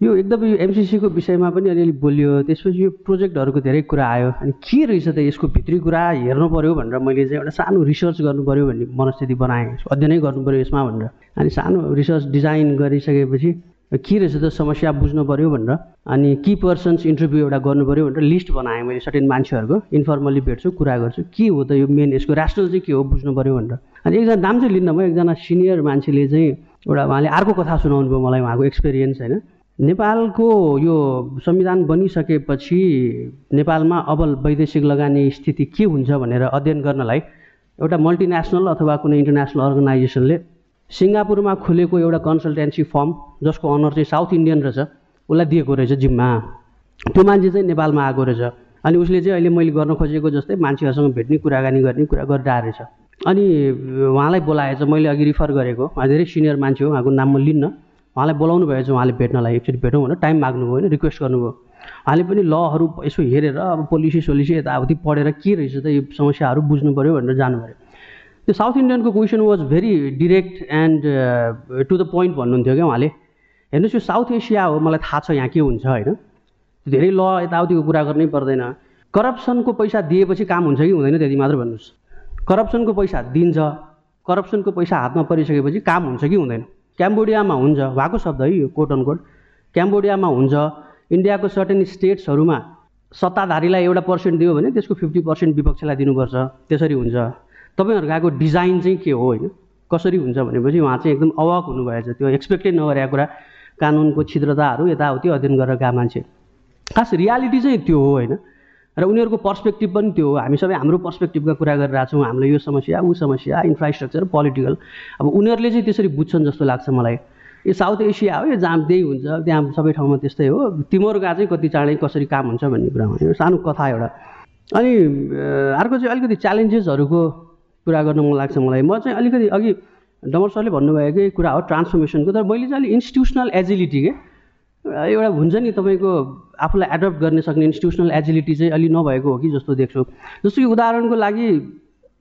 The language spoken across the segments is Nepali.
यो एकदम एमसिसीको विषयमा पनि अलिअलि बोलियो। त्यसपछि यो प्रोजेक्टहरूको धेरै कुरा आयो। अनि के रहेछ त यसको भित्री कुरा हेर्नु पऱ्यो भनेर मैले चाहिँ एउटा सानो रिसर्च पऱ्यो भन्ने मनस्थिति बनाएँ। अध्ययनै पऱ्यो यसमा भनेर। अनि सानो रिसर्च डिजाइन गरिसकेपछि के रहेछ त समस्या बुझ्नु पऱ्यो भनेर। अनि कि पर्सन्स इन्टरभ्यू एउटा गर्नु पऱ्यो भनेर लिस्ट बनाएँ मैले सर्टेन मान्छेहरूको। इन्फर्मली भेट्छु कुरा गर्छु। के हो त यो मेन यसको राष्ट्र चाहिँ के हो बुझ्नु पऱ्यो भनेर। अनि एकजना नाम चाहिँ लिन्न म एकजना सिनियर मान्छेले चाहिँ एउटा उहाँले अर्को कथा सुनाउनु भयो मलाई उहाँको एक्सपिरियन्स होइन? नेपालको यो संविधान बनिसकेपछि नेपालमा अब वैदेशिक लगानी स्थिति के हुन्छ भनेर अध्ययन गर्नलाई एउटा मल्टिनेसनल अथवा कुनै इन्टरनेसनल अर्गनाइजेसनले सिङ्गापुरमा खुलेको एउटा कन्सल्टेन्सी फर्म जसको अनर चाहिँ साउथ इन्डियन रहेछ उसलाई दिएको रहेछ जिम्मा। त्यो मान्छे चाहिँ नेपालमा आएको रहेछ। अनि उसले चाहिँ अहिले मैले गर्न खोजेको जस्तै मान्छेहरूसँग भेट्ने कुराकानी गर्ने कुरा गरिरहेको रहेछ। अनि उहाँलाई बोलाएछ मैले अघि रिफर गरेको। उहाँ धेरै सिनियर मान्छे हो उहाँको नाम म लिन्न। उहाँलाई बोलाउनु भएछ उहाँले भेट्नलाई एकचोटि भेटौँ भनेर टाइम माग्नुभयो होइन रिक्वेस्ट गर्नुभयो। उहाँले पनि लहरू यसो हेरेर अब पोलिसी सोलिसी यताउति पढेर के रहेछ त यो समस्याहरू बुझ्नु पऱ्यो भनेर जानुभयो। त्यो south इन्डियनको question was very direct and to the point भन्नुहुन्थ्यो क्या उहाँले। हेर्नुहोस् यो साउथ एसिया हो मलाई थाहा छ यहाँ के हुन्छ होइन। धेरै ल यताउतिको कुरा गर्नै पर्दैन। करप्सनको पैसा दिएपछि काम हुन्छ कि हुँदैन त्यति मात्र भन्नुहोस्। करप्सनको पैसा दिन्छ करप्सनको पैसा हातमा परिसकेपछि काम हुन्छ कि हुँदैन। क्याम्बोडियामा हुन्छ भएको शब्द है यो कोट अन कोट क्याम्बोडियामा हुन्छ इन्डियाको सर्टेन स्टेट्सहरूमा सत्ताधारीलाई एउटा पर्सेन्ट दियो भने त्यसको फिफ्टी पर्सेन्ट विपक्षलाई दिनुपर्छ त्यसरी हुन्छ। तपाईँहरूको आएको डिजाइन चाहिँ के हो होइन? कसरी हुन्छ भनेपछि उहाँ चाहिँ एकदम अवाक हुनुभएछ। त्यो एक्सपेक्टै नगरेको कुरा कानुनको छिद्रताहरू यताउति अध्ययन गरेर गएको मान्छे। खास रियालिटी चाहिँ त्यो हो होइन। र उनीहरूको पर्सपेक्टिभ पनि त्यो हो। हामी सबै हाम्रो पर्सपेक्टिभका कुरा गरिरहेको छौँ। हामीले यो समस्या ऊ समस्या इन्फ्रास्ट्रक्चर पोलिटिकल अब उनीहरूले चाहिँ त्यसरी बुझ्छन् जस्तो लाग्छ मलाई। यो साउथ एसिया हो यो जहाँ त्यही हुन्छ। त्यहाँ सबै ठाउँमा त्यस्तै हो। तिमीहरूका चाहिँ कति चाँडै कसरी काम हुन्छ भन्ने कुरामा। यो सानो कथा एउटा। अनि अर्को चाहिँ अलिकति च्यालेन्जेसहरूको कुरा गर्न मन लाग्छ मलाई। म चाहिँ अलिकति अघि डमर सरले भन्नुभएकै कुरा हो ट्रान्सफर्मेसनको तर मैले चाहिँ अलिक इन्स्टिट्युसनल एजिलिटी के एउटा हुन्छ नि तपाईँको आफूलाई एडप्ट गर्ने सक्ने इन्स्टिट्युसनल एजिलिटी चाहिँ अलि नभएको हो कि जस्तो देख्छु। जस्तो कि उदाहरणको लागि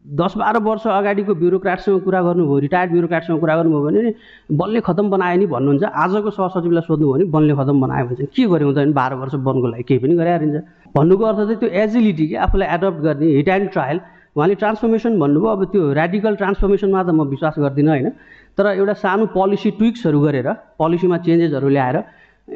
दस बाह्र वर्ष अगाडिको ब्युरोक्राटसँग कुरा गर्नुभयो रिटायर्ड ब्युरोक्राटसँग कुरा गर्नुभयो भने बलले खतम बनायो नि भन्नुहुन्छ। आजको सहसचिवलाई सोध्नुभयो भने बलले खतम बनायो भने चाहिँ के गऱ्यो त भने बाह्र वर्ष बनको लागि? केही पनि गराइहालिन्छ भन्नुको अर्थ चाहिँ त्यो एजिलिटी कि आफूलाई एडप्ट गर्ने हिट एन्ड ट्रायल उहाँले ट्रान्सफर्मेसन भन्नुभयो। अब त्यो रेडिकल ट्रान्सफर्मेसनमा त म विश्वास गर्दिनँ होइन। तर एउटा सानो पोलिसी ट्विक्सहरू गरेर पोलिसीमा चेन्जेसहरू ल्याएर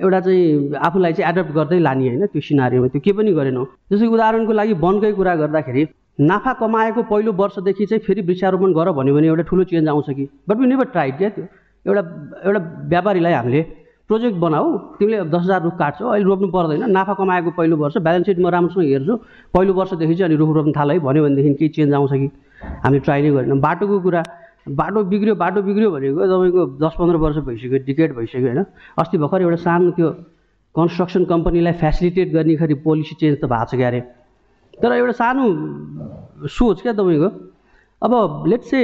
एउटा चाहिँ आफूलाई चाहिँ एडप्ट गर्दै लाने होइन त्यो सिनारीमा त्यो के पनि गरेनौँ। जस्तै उदाहरणको लागि वनकै कुरा गर्दाखेरि नाफा कमाएको पहिलो वर्षदेखि चाहिँ फेरि वृक्षारोपण गर भन्यो भने एउटा ठुलो चेन्ज आउँछ कि? बट वी नेभर ट्राइड क्या त्यो एउटा एउटा व्यापारीलाई हामीले प्रोजेक्ट बनाऊ तिमीले दस हजार रुख काट्छौ अहिले रोप्नु पर्दैन। नाफा कमाएको पहिलो वर्ष ब्यालेन्स सिट म राम्रोसँग हेर्छु पहिलो वर्षदेखि चाहिँ अनि रुख रोप्नु थाल है भन्यो भनेदेखि केही चेन्ज आउँछ कि? हामीले ट्राई नै गरेनौँ। बाटोको कुरा बाटो बिग्रियो बाटो बिग्रियो भनेको तपाईँको दस पन्ध्र वर्ष भइसक्यो टिकेट भइसक्यो होइन। अस्ति भर्खर एउटा सानो त्यो कन्स्ट्रक्सन कम्पनीलाई फेसिलिटेट गर्ने खरि पोलिसी चेन्ज त भएको छ क्यारे। तर एउटा सानो सोच क्या तपाईँको। अब लेट्स से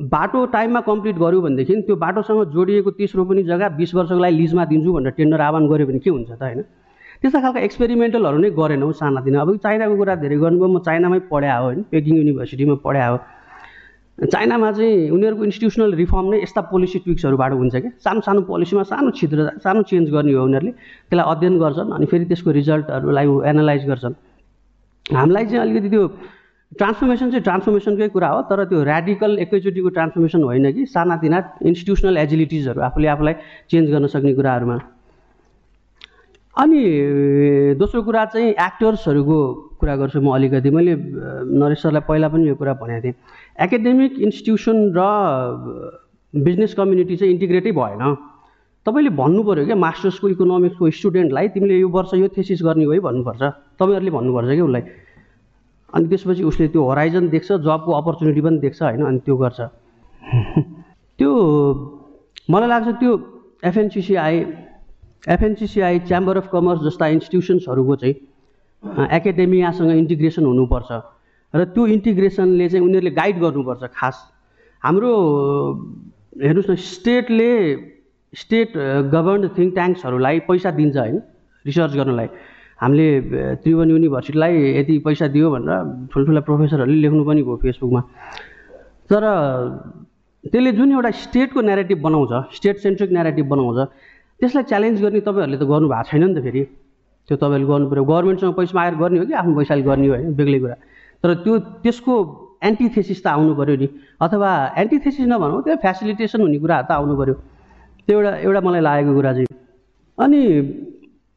बाटो टाइममा कम्प्लिट गऱ्यो भनेदेखि त्यो बाटोसँग जोडिएको तिस रोपनी जग्गा बिस वर्षको लागि लिजमा दिन्छु भनेर टेन्डर आह्वान गऱ्यो भने के हुन्छ त होइन? त्यस्ता खालको एक्सपेरिमेन्टलहरू नै गरेनौँ सानातिना। अब चाइनाको कुरा धेरै गर्नुभयो म चाइनामै पढाए हो होइन पेकिङ युनिभर्सिटीमा पढाए हो। चाइनामा चाहिँ उनीहरूको इन्स्टिट्युसनल रिफर्म नै यस्ता पोलिसी ट्विक्सहरूबाट हुन्छ क्या सानो सानो पोलिसीमा सानो छिद्र सानो चेन्ज गर्ने हो उनीहरूले। त्यसलाई अध्ययन गर्छन् अनि फेरि त्यसको रिजल्टहरूलाई एनालाइज गर्छन्। हामीलाई चाहिँ अलिकति त्यो ट्रान्सफर्मेसन चाहिँ ट्रान्सफर्मेसनकै कुरा हो तर त्यो ऱ्याडिकल एकैचोटिको ट्रान्सफर्मेसन होइन कि सानातिना इन्स्टिट्युसनल एजिलिटिजहरू आफूले आफूलाई चेन्ज गर्न सक्ने कुराहरूमा। अनि दोस्रो कुरा चाहिँ एक्टर्सहरूको कुरा गर्छु म अलिकति। मैले नरेश सरलाई पहिला पनि यो कुरा भनेको थिएँ। एकाडेमिक इन्स्टिट्युसन र बिजनेस कम्युनिटी चाहिँ इन्टिग्रेटै भएन। तपाईँले भन्नु पऱ्यो क्या मास्टर्सको इकोनोमिक्सको स्टुडेन्टलाई तिमीले यो वर्ष यो थेसिस गर्ने हो है भन्नुपर्छ। तपाईँहरूले भन्नुपर्छ क्या उसलाई। अनि त्यसपछि उसले त्यो होराइजन देख्छ जबको अपर्च्युनिटी पनि देख्छ होइन? अनि त्यो गर्छ। त्यो मलाई लाग्छ त्यो FNCCI FNCCI chamber of commerce जस्ता इन्स्टिट्युसन्सहरूको चाहिँ एकाडेमियासँग इन्टिग्रेसन हुनुपर्छ। र त्यो इन्टिग्रेसनले चाहिँ उनीहरूले गाइड गर्नुपर्छ खास। हाम्रो हेर्नुहोस् न स्टेटले स्टेट गभर्न्ड थिङ्क ट्याङ्क्सहरूलाई पैसा दिन्छ होइन रिसर्च गर्नलाई। हामीले त्रिभुवन युनिभर्सिटीलाई यति पैसा दियो भनेर ठुल्ठुला प्रोफेसरहरूले लेख्नु पनि भयो फेसबुकमा। तर त्यसले जुन एउटा स्टेटको नेरेटिभ बनाउँछ स्टेट सेन्ट्रिक नेरेटिभ बनाउँछ त्यसलाई च्यालेन्ज गर्ने तपाईँहरूले त गर्नु भएको छैन नि त फेरि। त्यो तपाईँहरूले गर्नु पऱ्यो गभर्मेन्टसँग पैसा आएर गर्ने हो कि आफ्नो पैसाले गर्ने हो होइन बेग्लै कुरा। तर त्यो त्यसको एन्टिथेसिस त आउनु पऱ्यो नि। अथवा एन्टिथेसिस नभनौँ त्यो फेसिलिटेसन हुने कुराहरू त आउनु पऱ्यो त्यो एउटा एउटा मलाई लागेको कुरा चाहिँ अनि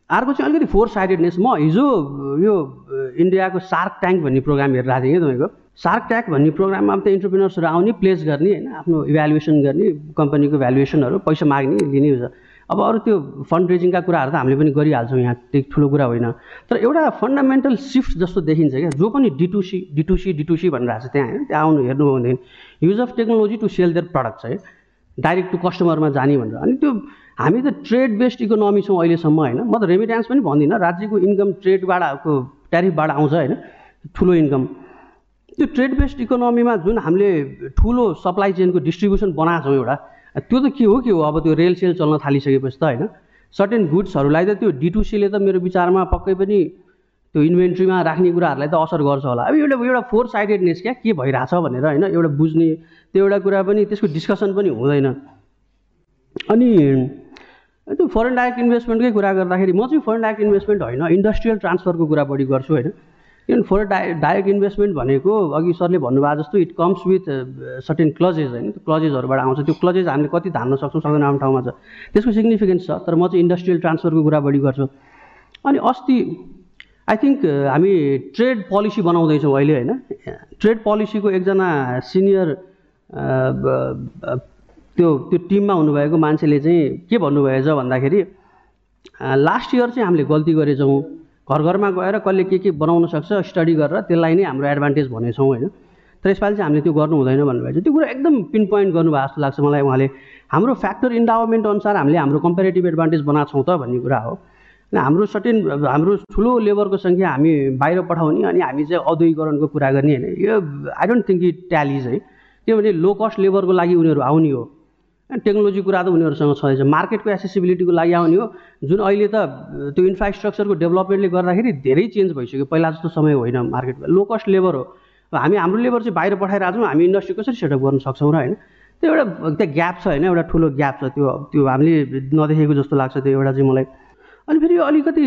अर्को चाहिँ अलिकति फोर साइडेडनेस म हिजो यो इन्डियाको सार्क ट्याङ्क भन्ने प्रोग्राम हेरेर आएको थिएँ कि तपाईँको? सार्क ट्याङ्क भन्ने प्रोग्राममा अब त इन्टरप्रिनर्सहरू आउने प्लेस गर्ने होइन आफ्नो इभ्यालुएसन गर्ने कम्पनीको भ्यालुएसनहरू पैसा माग्ने लिने हुन्छ अब अरू त्यो फन्ड रेजिङका कुराहरू त हामीले पनि गरिहाल्छौँ यहाँ त्यही ठुलो कुरा होइन। तर एउटा फन्डामेन्टल सिफ्ट जस्तो देखिन्छ क्या जो पनि डिटुसी डिटुसी डिटुसी भनेर आएको छ त्यहाँ होइन त्यहाँ आउनु हेर्नु भनेदेखि use of technology to sell their product है। डाइरेक्ट टु कस्टमरमा जाने भनेर। अनि त्यो हामी त ट्रेड बेस्ड इकोनोमी छौँ अहिलेसम्म होइन। म त रेमिट्यान्स पनि भन्दिनँ राज्यको इन्कम ट्रेडबाट ट्यारिफबाट आउँछ होइन। ठुलो इन्कम त्यो ट्रेड बेस्ड इकोनोमीमा जुन हामीले ठुलो सप्लाई चेनको डिस्ट्रिब्युसन बनाएको छौँ एउटा त्यो त के हो के हो? अब त्यो रेल सेल चल्न थालिसकेपछि त होइन। सर्टेन गुड्सहरूलाई त त्यो डिटुसीले त मेरो विचारमा पक्कै पनि त्यो इन्भेन्ट्रीमा राख्ने कुराहरूलाई त असर गर्छ होला। अब एउटा एउटा फोर साइडेडनेस क्या? के भइरहेछ भनेर होइन एउटा बुझ्ने त्यो एउटा कुरा पनि त्यसको डिस्कसन पनि हुँदैन। अनि त्यो फरेन डाइरेक्ट इन्भेस्टमेन्टकै कुरा गर्दाखेरि म चाहिँ फरेन डाइरेक्ट इन्भेस्टमेन्ट होइन इन्डस्ट्रियल ट्रान्सफरको कुरा बढी गर्छु होइन। किनभने फरेन डाइ डाइरेक्ट इन्भेस्टमेन्ट भनेको अघि सरले भन्नुभएको जस्तो it comes with certain clauses होइन? त्यो क्लजेसहरूबाट आउँछ। त्यो क्लजेस हामीले कति धान्न सक्छौँ सक्दैन आफ्नो ठाउँमा छ। त्यसको सिग्निफिकेन्स छ तर म चाहिँ इन्डस्ट्रियल ट्रान्सफरको कुरा बढी गर्छु। अनि अस्ति आई थिङ्क हामी ट्रेड पोलिसी बनाउँदैछौँ अहिले होइन? ट्रेड पोलिसीको एकजना सिनियर त्यो त्यो टिममा हुनुभएको मान्छेले चाहिँ के भन्नुभएछ भन्दाखेरि लास्ट इयर चाहिँ हामीले गल्ती गरेछौँ। घर घरमा गएर कसले के के बनाउन सक्छ स्टडी गरेर त्यसलाई नै हाम्रो एडभान्टेज भनेछौँ होइन। तर यसपालि चाहिँ हामीले त्यो गर्नु हुँदैन भन्नुभएको छ। त्यो कुरा एकदम पिन पोइन्ट गर्नुभएको जस्तो लाग्छ मलाई उहाँले। हाम्रो फ्याक्टर इन्डावमेन्ट अनुसार हामीले हाम्रो कम्पेरिटिभ एडभान्टेज बनाएको छौँ त भन्ने कुरा हो। हाम्रो सर्टेन हाम्रो ठुलो लेबरको सङ्ख्या हामी बाहिर पठाउने अनि हामी चाहिँ औद्योगिकरणको कुरा गर्ने होइन। यो I don't think it tallies है। किनभने लो कस्ट लेबरको लागि उनीहरू आउने हो। टेक्नोलोजी कुरा त उनीहरूसँग छँदैछ मार्केटको एसेसिबिलिटीको लागि आउने हो। जुन अहिले त त्यो इन्फ्रास्ट्रक्चरको डेभलपमेन्टले गर्दाखेरि धेरै चेन्ज भइसक्यो। पहिला जस्तो समय होइन मार्केटमा। लो कस्ट लेबर हो। हामी हाम्रो लेबर चाहिँ बाहिर पठाइरहेको छौँ हामी इन्डस्ट्री कसरी सेटअप गर्न सक्छौँ र होइन। त्यो एउटा त्यहाँ ग्याप छ होइन एउटा ठुलो ग्याप छ। त्यो त्यो हामीले नदेखेको जस्तो लाग्छ। त्यो एउटा चाहिँ मलाई। अनि फेरि अलिकति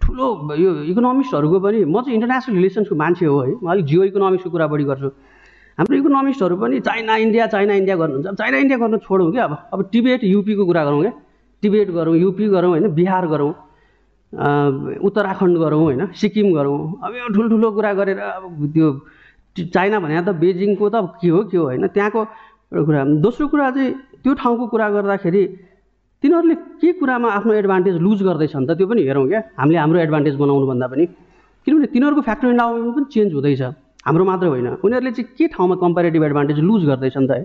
ठुलो यो इकोनोमिक्सहरूको पनि म चाहिँ इन्टरनेसनल रिलेसन्सको मान्छे हो है। म अलिक जियो इकोनोमिक्सको कुरा बढी गर्छु। हाम्रो इकोनोमिस्टहरू पनि चाइना इन्डिया चाइना इन्डिया गर्नुहुन्छ। अब चाइना इन्डिया गर्नु छोडौँ क्या अब। अब टिबेट युपीको कुरा गरौँ क्या? टिबेट गरौँ युपी गरौँ होइन बिहार गरौँ उत्तराखण्ड गरौँ होइन सिक्किम गरौँ। अब यो ठुल्ठुलो कुरा गरेर अब त्यो चाइना भने त बेजिङको त के हो के हो होइन? त्यहाँको एउटा कुरा। दोस्रो कुरा चाहिँ त्यो ठाउँको कुरा गर्दाखेरि तिनीहरूले के कुरामा आफ्नो एडभान्टेज लुज गर्दैछन् त त्यो पनि हेरौँ क्या। हामीले हाम्रो एडभान्टेज बनाउनु भन्दा पनि। किनभने तिनीहरूको फ्याक्ट्री इन्भाइरोमेन्ट पनि चेन्ज हुँदैछ। हाम्रो मात्र होइन। उनीहरूले चाहिँ के ठाउँमा कम्पेरिटिभ एडभान्टेज लुज गर्दैछन् त है?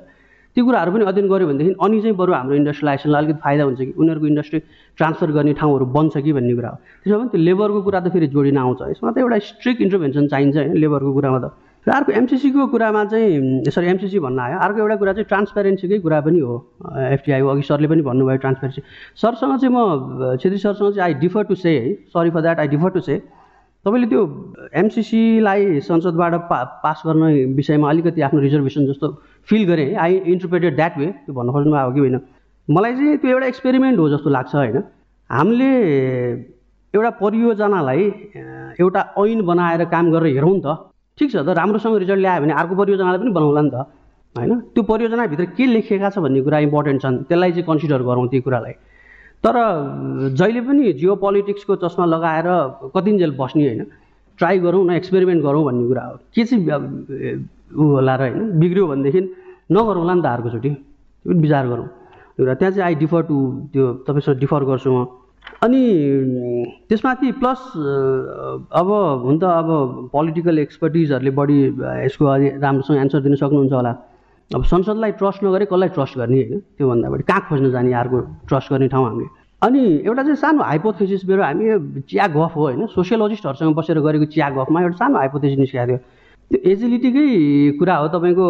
त्यो कुराहरू पनि अध्ययन गऱ्यो भनेदेखि अनि चाहिँ बरु हाम्रो इन्डस्ट्रियलाइजेसनलाई अलिकति फाइदा हुन्छ कि? उनीहरूको इन्डस्ट्री ट्रान्सफर गर्ने ठाउँहरू बन्छ कि भन्ने कुरा हो। त्यसो भने त्यो लेबरको कुरा त फेरि जोडिन आउँछ यसमा त एउटा स्ट्रिक्ट इन्टरभेन्सन चाहिन्छ होइन लेबरको कुरामा त। र अर्को एमसिसीको कुरामा चाहिँ सरी एमसिसी भन्न आयो। अर्को एउटा कुरा चाहिँ ट्रान्सपेरेन्सीकै कुरा पनि हो। एफटिआई अघि सरले पनि भन्नुभयो ट्रान्सपेरेन्सी सरसँग चाहिँ म छेत्री सरसँग चाहिँ आई डिफर टु से है। Sorry for that I differ to say तपाईँले त्यो एमसिसीलाई संसदबाट पा पास गर्ने विषयमा अलिकति आफ्नो रिजर्भेसन जस्तो फिल गरेँ। है आई इन्टरप्रेटेड द्याट वे त्यो भन्नु खोज्नु भएको कि होइन? मलाई चाहिँ त्यो एउटा एक्सपेरिमेन्ट हो जस्तो लाग्छ होइन। हामीले एउटा परियोजनालाई एउटा ऐन बनाएर काम गरेर हेरौँ नि त। ठिक छ त? राम्रोसँग रिजल्ट ल्यायो भने अर्को परियोजनालाई पनि बनाउला नि त। होइन? त्यो परियोजनाभित्र के लेखिएका छ भन्ने कुरा इम्पोर्टेन्ट छन्। त्यसलाई चाहिँ कन्सिडर गरौँ त्यो कुरालाई। तर जहिले पनि जियो पोलिटिक्सको चस्मा लगाएर कतिन्जेल बस्ने होइन ट्राई गरौँ न एक्सपेरिमेन्ट गरौँ भन्ने कुरा हो। के चाहिँ ऊ होला र होइन बिग्रियो भनेदेखि नगरौँला नि त अर्कोचोटि त्यो पनि विचार गरौँ। एउटा त्यहाँ चाहिँ आई डिफर टु त्यो तपाईँसँग डिफर गर्छु म। अनि त्यसमाथि प्लस अब हुन त अब पोलिटिकल एक्सपर्टिजहरूले बढी यसको राम्रोसँग एन्सर दिन सक्नुहुन्छ होला। अब संसदलाई ट्रस्ट नगरे कसलाई ट्रस्ट गर्ने होइन? त्योभन्दा बढी कहाँ खोज्न जाने अर्को ट्रस्ट गर्ने ठाउँ हामीले? अनि एउटा चाहिँ सानो हाइपोथेसिस मेरो हामी चिया गफ हो होइन? सोसियोलोजिस्टहरूसँग बसेर गरेको चिया गफमा एउटा सानो हाइपोथेसिस निस्किएको थियो। त्यो एजिलिटीकै कुरा हो तपाईँको।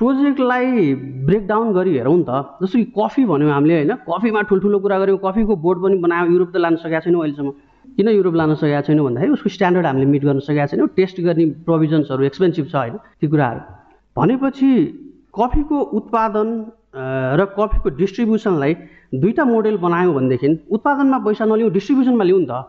प्रोजेक्टलाई ब्रेकडाउन गरी हेरौँ नि त। जस्तो कि कफी भन्यौँ हामीले होइन? कफीमा ठुल्ठुलो कुरा गऱ्यौँ। कफीको बोर्ड पनि बनायो। युरोप त लान सकेका छैनौँ अहिलेसम्म। किन युरोप लान सकेका छैनौँ भन्दाखेरि उसको स्ट्यान्डर्ड हामीले मिट गर्न सकेका छैनौँ। टेस्ट गर्ने प्रोभिजन्सहरू एक्सपेन्सिभ छ होइन? ती कुराहरू। भनेपछि कफीको उत्पादन र कफीको डिस्ट्रिब्युसनलाई दुईवटा मोडेल बनायौँ भनेदेखि उत्पादनमा पैसा नलिउँ डिस्ट्रिब्युसनमा लिउँ नि त।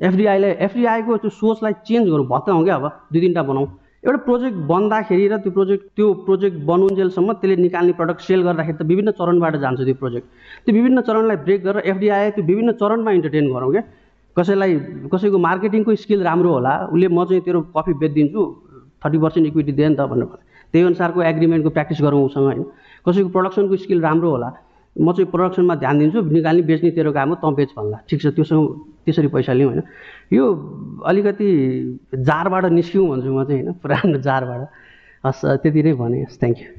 एफडिआईलाई एफडिआईको त्यो सोचलाई चेन्ज गरौँ भत्काउँ क्या अब दुई तिनवटा बनाउँ। एउटा प्रोजेक्ट बन्दाखेरि र त्यो प्रोजेक्ट त्यो प्रोजेक्ट बनुन्जेलसम्म त्यसले निकाल्ने प्रडक्ट सेल गर्दाखेरि त विभिन्न चरणबाट जान्छ त्यो प्रोजेक्ट। त्यो विभिन्न चरणलाई ब्रेक गरेर एफडिआई त्यो विभिन्न चरणमा इन्टरटेन गरौँ क्या। कसैलाई कसैको मार्केटिङको स्किल राम्रो होला उसले म चाहिँ तेरो कफी बेचिदिन्छु थर्टी पर्सेन्ट इक्विटी दे नि त भनेर त्यही अनुसारको एग्रिमेन्टको प्र्याक्टिस गरौँ उसँग होइन? कसैको प्रडक्सनको स्किल राम्रो होला म चाहिँ प्रडक्सनमा ध्यान दिन्छु निकाल्ने बेच्ने तेरो काम हो तँ बेच भन्ला। ठिक छ त्योसँग त्यसरी पैसा लिउँ होइन? यो अलिकति जारबाट निस्क्यौँ भन्छु म चाहिँ होइन? पुरानो जारबाट हस् त्यति नै भने हस् थ्याङ्क यू